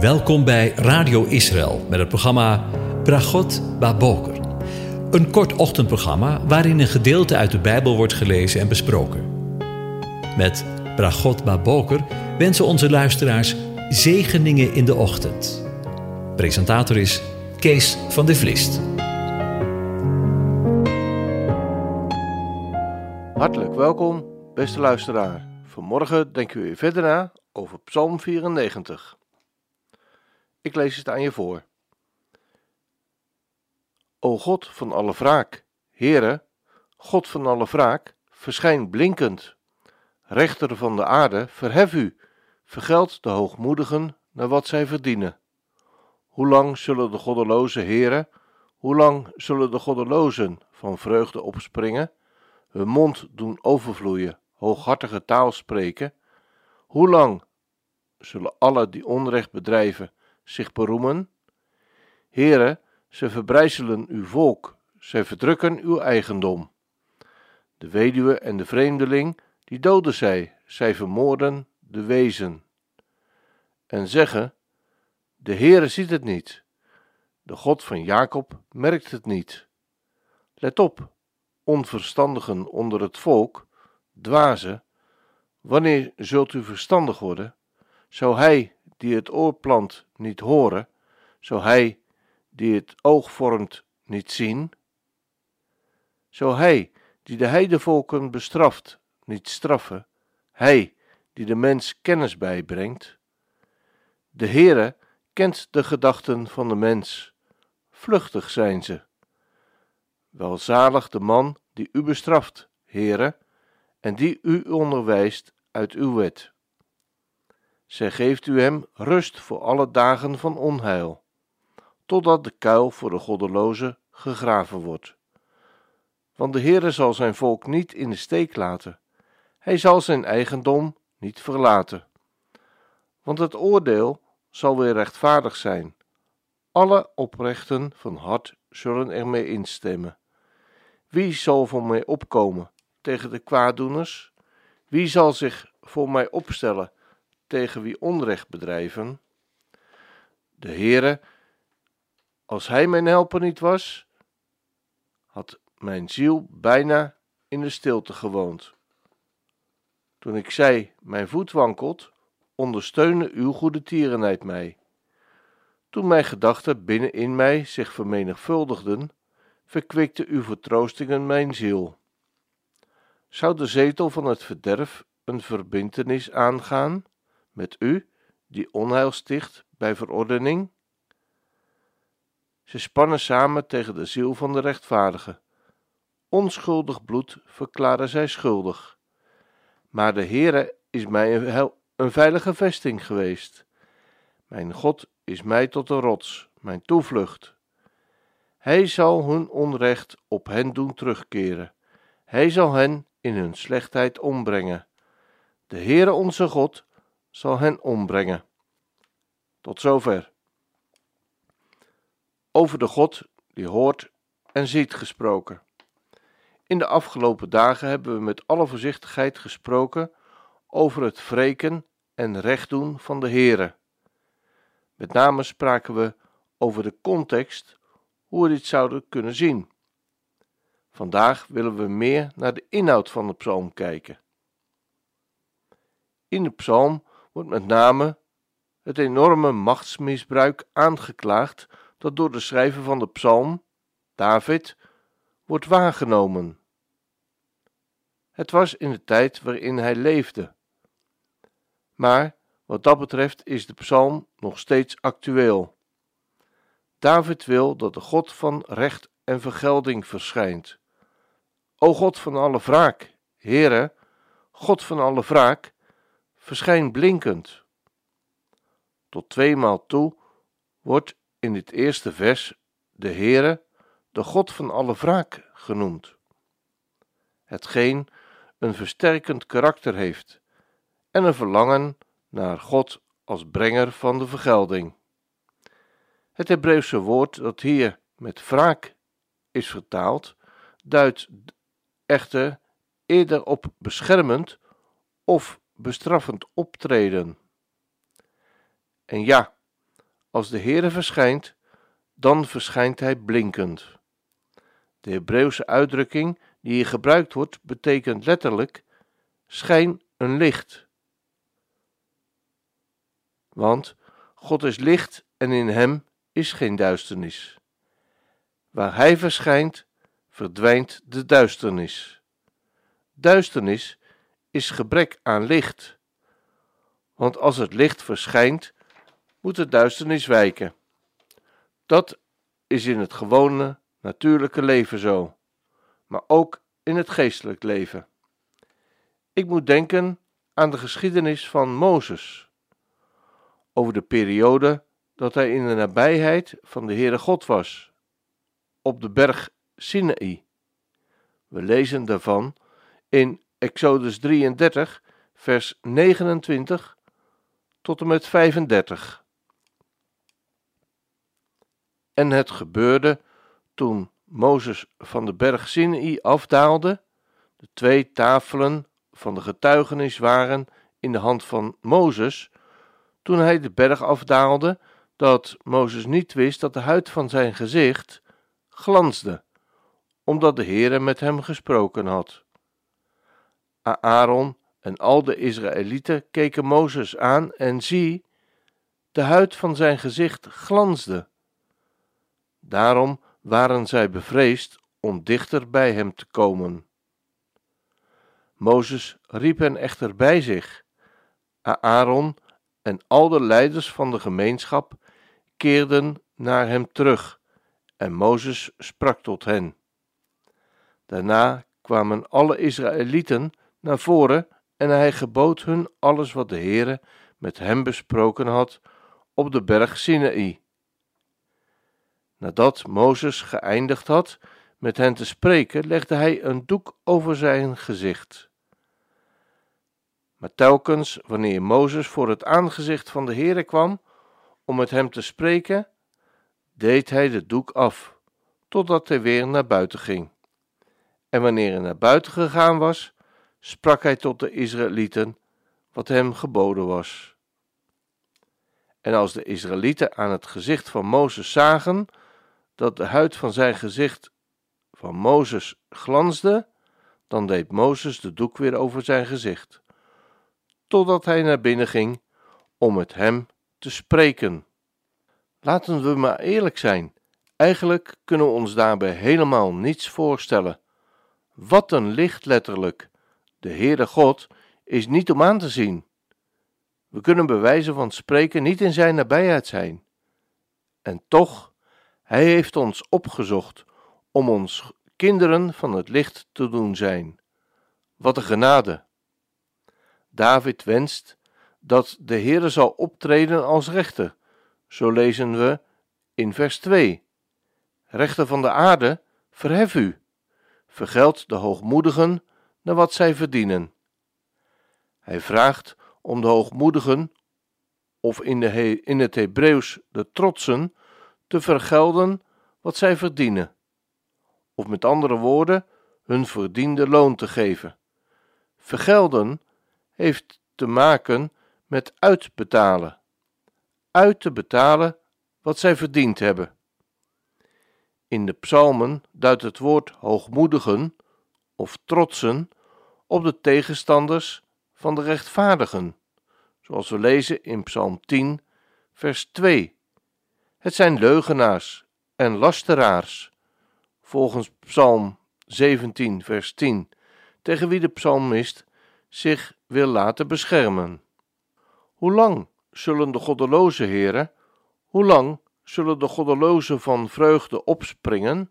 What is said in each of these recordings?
Welkom bij Radio Israël met het programma Bragot Baboker. Een kort ochtendprogramma waarin een gedeelte uit de Bijbel wordt gelezen en besproken. Met Bragot Baboker wensen onze luisteraars zegeningen in de ochtend. Presentator is Kees van de Vlist. Hartelijk welkom, beste luisteraar. Vanmorgen denken we weer verder na over Psalm 94. Ik lees het aan je voor. O God van alle wraak, Heere, God van alle wraak, verschijn blinkend. Rechter van de aarde, verhef u, vergeld de hoogmoedigen naar wat zij verdienen. Hoe lang zullen de goddeloze Heere, hoe lang zullen de goddelozen van vreugde opspringen, hun mond doen overvloeien, hooghartige taal spreken? Hoe lang zullen alle die onrecht bedrijven zich beroemen? Heere, ze verbrijzelen uw volk, zij verdrukken uw eigendom. De weduwe en de vreemdeling, die doden zij, zij vermoorden de wezen. En zeggen, de Heere ziet het niet, de God van Jacob merkt het niet. Let op, onverstandigen onder het volk, dwazen, wanneer zult u verstandig worden? Zou hij die het oor plant niet horen, zou hij die het oog vormt niet zien? Zou hij die de heidevolken bestraft niet straffen, hij die de mens kennis bijbrengt? De Heere kent de gedachten van de mens, vluchtig zijn ze. Welzalig de man die u bestraft, Heere, en die u onderwijst uit uw wet. Zij geeft u hem rust voor alle dagen van onheil, totdat de kuil voor de goddeloze gegraven wordt. Want de Heere zal zijn volk niet in de steek laten, hij zal zijn eigendom niet verlaten. Want het oordeel zal weer rechtvaardig zijn. Alle oprechten van hart zullen ermee instemmen. Wie zal voor mij opkomen tegen de kwaaddoeners? Wie zal zich voor mij opstellen tegen wie onrecht bedrijven? De Heere, als Hij mijn helper niet was, had mijn ziel bijna in de stilte gewoond. Toen ik zei, mijn voet wankelt, ondersteunde uw goede tierenheid mij. Toen mijn gedachten binnenin mij zich vermenigvuldigden, verkwikte uw vertroostingen mijn ziel. Zou de zetel van het verderf een verbintenis aangaan met u, die onheil sticht bij verordening? Ze spannen samen tegen de ziel van de rechtvaardige. Onschuldig bloed verklaren zij schuldig. Maar de Heere is mij een, een veilige vesting geweest. Mijn God is mij tot een rots, mijn toevlucht. Hij zal hun onrecht op hen doen terugkeren. Hij zal hen in hun slechtheid ombrengen. De Heere onze God zal hen ombrengen. Tot zover. Over de God die hoort en ziet gesproken. In de afgelopen dagen hebben we met alle voorzichtigheid gesproken over het wreken en recht doen van de Heere. Met name spraken we over de context, hoe we dit zouden kunnen zien. Vandaag willen we meer naar de inhoud van de psalm kijken. In de psalm wordt met name het enorme machtsmisbruik aangeklaagd dat door de schrijver van de psalm, David, wordt waargenomen. Het was in de tijd waarin hij leefde. Maar wat dat betreft is de psalm nog steeds actueel. David wil dat de God van recht en vergelding verschijnt. O God van alle wraak, Heere, God van alle wraak, verschijn blinkend. Tot tweemaal toe wordt in dit eerste vers de Heere, de God van alle wraak, genoemd. Hetgeen een versterkend karakter heeft en een verlangen naar God als brenger van de vergelding. Het Hebreeuwse woord dat hier met wraak is vertaald, duidt echter eerder op beschermend of bestraffend optreden. En ja, als de Heere verschijnt, dan verschijnt hij blinkend. De Hebreeuwse uitdrukking die hier gebruikt wordt, betekent letterlijk schijn een licht. Want God is licht en in hem is geen duisternis. Waar hij verschijnt, verdwijnt de duisternis. Duisternis is gebrek aan licht. Want als het licht verschijnt, moet de duisternis wijken. Dat is in het gewone, natuurlijke leven zo, maar ook in het geestelijk leven. Ik moet denken aan de geschiedenis van Mozes, over de periode dat hij in de nabijheid van de Heere God was, op de berg Sinaï. We lezen daarvan in Exodus 33, vers 29 tot en met 35. En het gebeurde toen Mozes van de berg Sinaï afdaalde, de twee tafelen van de getuigenis waren in de hand van Mozes, toen hij de berg afdaalde, dat Mozes niet wist dat de huid van zijn gezicht glansde, omdat de Heere met hem gesproken had. Aaron en al de Israëlieten keken Mozes aan en zie, de huid van zijn gezicht glansde. Daarom waren zij bevreesd om dichter bij hem te komen. Mozes riep hen echter bij zich. Aaron en al de leiders van de gemeenschap keerden naar hem terug, en Mozes sprak tot hen. Daarna kwamen alle Israëlieten naar voren en hij gebood hun alles wat de Heere met hem besproken had op de berg Sinaï. Nadat Mozes geëindigd had met hen te spreken, legde hij een doek over zijn gezicht. Maar telkens wanneer Mozes voor het aangezicht van de Heere kwam om met hem te spreken, deed hij de doek af, totdat hij weer naar buiten ging. En wanneer hij naar buiten gegaan was, sprak hij tot de Israëlieten wat hem geboden was. En als de Israëlieten aan het gezicht van Mozes zagen dat de huid van zijn gezicht van Mozes glansde, dan deed Mozes de doek weer over zijn gezicht, totdat hij naar binnen ging om met hem te spreken. Laten we maar eerlijk zijn. Eigenlijk kunnen we ons daarbij helemaal niets voorstellen. Wat een licht letterlijk. De Heere God is niet om aan te zien. We kunnen bij wijze van spreken niet in zijn nabijheid zijn. En toch, Hij heeft ons opgezocht om ons kinderen van het licht te doen zijn. Wat een genade! David wenst dat de Heere zal optreden als rechter. Zo lezen we in vers 2. Rechter van de aarde, verhef u. Vergeld de hoogmoedigen naar wat zij verdienen. Hij vraagt om de hoogmoedigen, of in, de in het Hebreeuws de trotsen, te vergelden wat zij verdienen. Of met andere woorden, hun verdiende loon te geven. Vergelden heeft te maken met uitbetalen. Uit te betalen wat zij verdiend hebben. In de psalmen duidt het woord hoogmoedigen of trotsen op de tegenstanders van de rechtvaardigen, zoals we lezen in Psalm 10, vers 2. Het zijn leugenaars en lasteraars, volgens Psalm 17, vers 10, tegen wie de psalmist zich wil laten beschermen. Hoe lang zullen de goddeloze heren, hoe lang zullen de goddelozen van vreugde opspringen,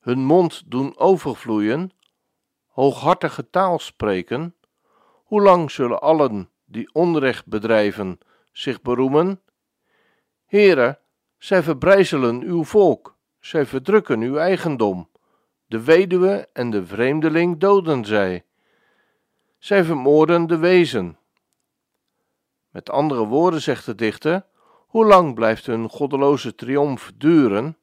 hun mond doen overvloeien, hooghartige taal spreken? Hoe lang zullen allen die onrecht bedrijven zich beroemen? Heren, zij verbrijzelen uw volk, zij verdrukken uw eigendom. De weduwe en de vreemdeling doden zij. Zij vermoorden de wezen. Met andere woorden zegt de dichter: hoe lang blijft hun goddeloze triomf duren?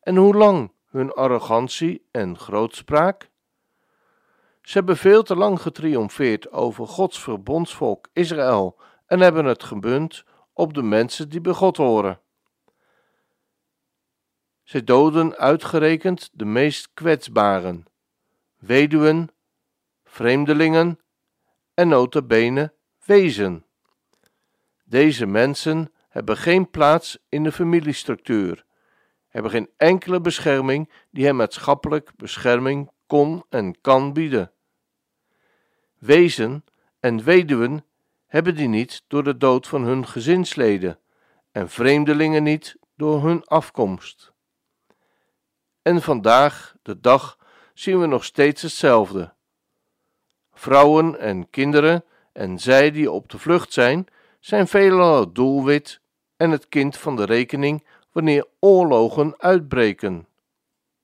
En hoe lang hun arrogantie en grootspraak? Ze hebben veel te lang getriomfeerd over Gods verbondsvolk Israël en hebben het gemunt op de mensen die bij God horen. Zij doden uitgerekend de meest kwetsbaren, weduwen, vreemdelingen en notabene wezen. Deze mensen hebben geen plaats in de familiestructuur, hebben geen enkele bescherming die hen maatschappelijk bescherming kon en kan bieden. Wezen en weduwen hebben die niet door de dood van hun gezinsleden en vreemdelingen niet door hun afkomst. En vandaag, de dag, zien we nog steeds hetzelfde. Vrouwen en kinderen en zij die op de vlucht zijn, zijn veelal het doelwit en het kind van de rekening wanneer oorlogen uitbreken.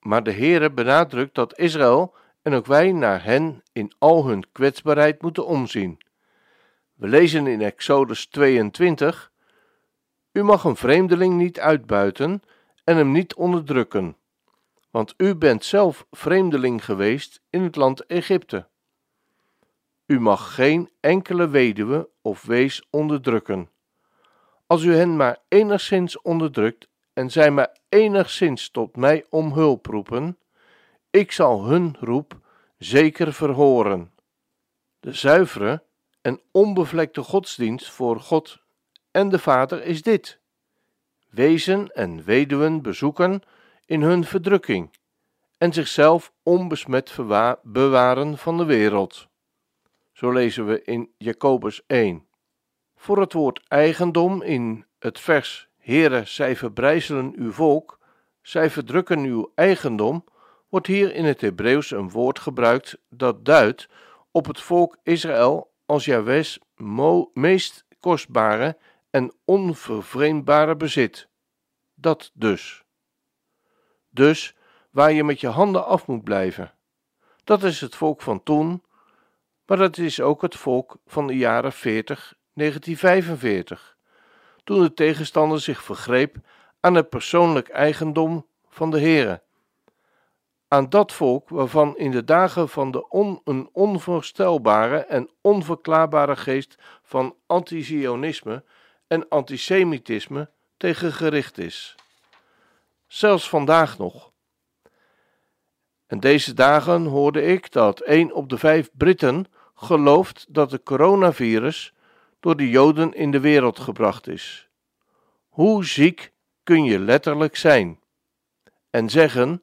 Maar de Heere benadrukt dat Israël en ook wij naar hen in al hun kwetsbaarheid moeten omzien. We lezen in Exodus 22: U mag een vreemdeling niet uitbuiten en hem niet onderdrukken, want u bent zelf vreemdeling geweest in het land Egypte. U mag geen enkele weduwe of wees onderdrukken. Als u hen maar enigszins onderdrukt en zij maar enigszins tot mij om hulp roepen, ik zal hun roep zeker verhoren. De zuivere en onbevlekte godsdienst voor God en de Vader is dit: wezen en weduwen bezoeken in hun verdrukking en zichzelf onbesmet bewaren van de wereld. Zo lezen we in Jacobus 1. Voor het woord eigendom in het vers Heere, zij verbrijzelen uw volk, zij verdrukken uw eigendom, wordt hier in het Hebreeuws een woord gebruikt dat duidt op het volk Israël als Jahwes meest kostbare en onvervreemdbare bezit. Dat dus. Dus waar je met je handen af moet blijven. Dat is het volk van toen, maar dat is ook het volk van de jaren 40, 1945, toen de tegenstander zich vergreep aan het persoonlijk eigendom van de Heere. Aan dat volk waarvan in de dagen van de on, een onvoorstelbare en onverklaarbare geest van anti-Zionisme en antisemitisme tegen gericht is. Zelfs vandaag nog. En deze dagen hoorde ik dat één op de vijf Britten gelooft dat de coronavirus door de Joden in de wereld gebracht is. Hoe ziek kun je letterlijk zijn? En zeggen: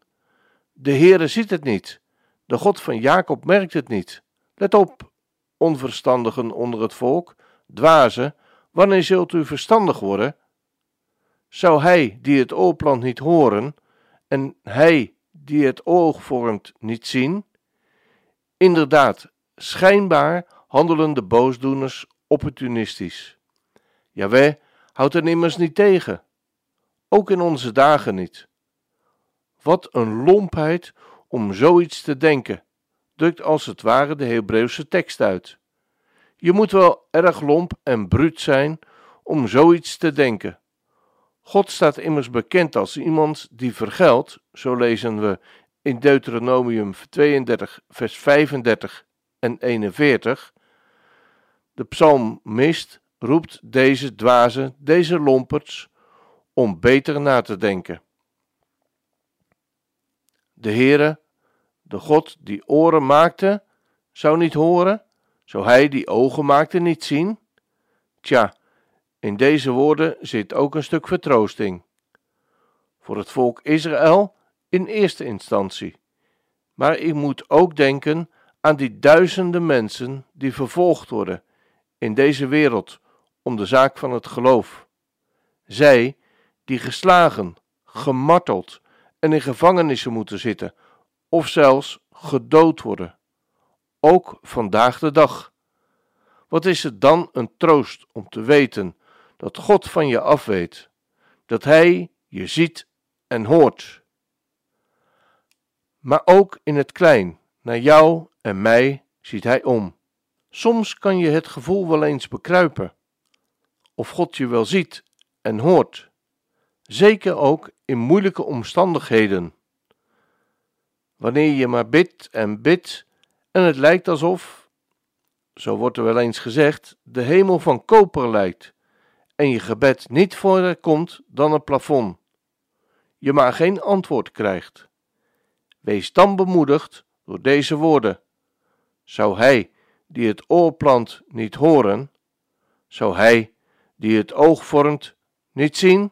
De Heere ziet het niet, de God van Jacob merkt het niet. Let op, onverstandigen onder het volk, dwazen, wanneer zult u verstandig worden? Zou hij die het oorplant niet horen, en hij die het oog vormt niet zien? Inderdaad, schijnbaar handelen de boosdoeners opportunistisch. Jawel, houdt er immers niet tegen. Ook in onze dagen niet. Wat een lompheid om zoiets te denken, drukt als het ware de Hebreeuwse tekst uit. Je moet wel erg lomp en bruut zijn om zoiets te denken. God staat immers bekend als iemand die vergeldt, zo lezen we in Deuteronomium 32, vers 35 en 41. De psalmist roept deze dwazen, deze lomperts, om beter na te denken. De Heere, de God die oren maakte, zou niet horen, zou hij die ogen maakte niet zien? Tja, in deze woorden zit ook een stuk vertroosting. Voor het volk Israël in eerste instantie. Maar ik moet ook denken aan die duizenden mensen die vervolgd worden in deze wereld om de zaak van het geloof. Zij die geslagen, gemarteld en in gevangenissen moeten zitten, of zelfs gedood worden. Ook vandaag de dag. Wat is het dan een troost om te weten dat God van je afweet, dat Hij je ziet en hoort. Maar ook in het klein, naar jou en mij, ziet Hij om. Soms kan je het gevoel wel eens bekruipen, of God je wel ziet en hoort, zeker ook in moeilijke omstandigheden. Wanneer je maar bidt en bidt en het lijkt alsof, zo wordt er wel eens gezegd, de hemel van koper lijkt en je gebed niet verder komt dan het plafond. je maar geen antwoord krijgt. Wees dan bemoedigd door deze woorden. Zou hij die het oor plant niet horen? Zou hij die het oog vormt niet zien?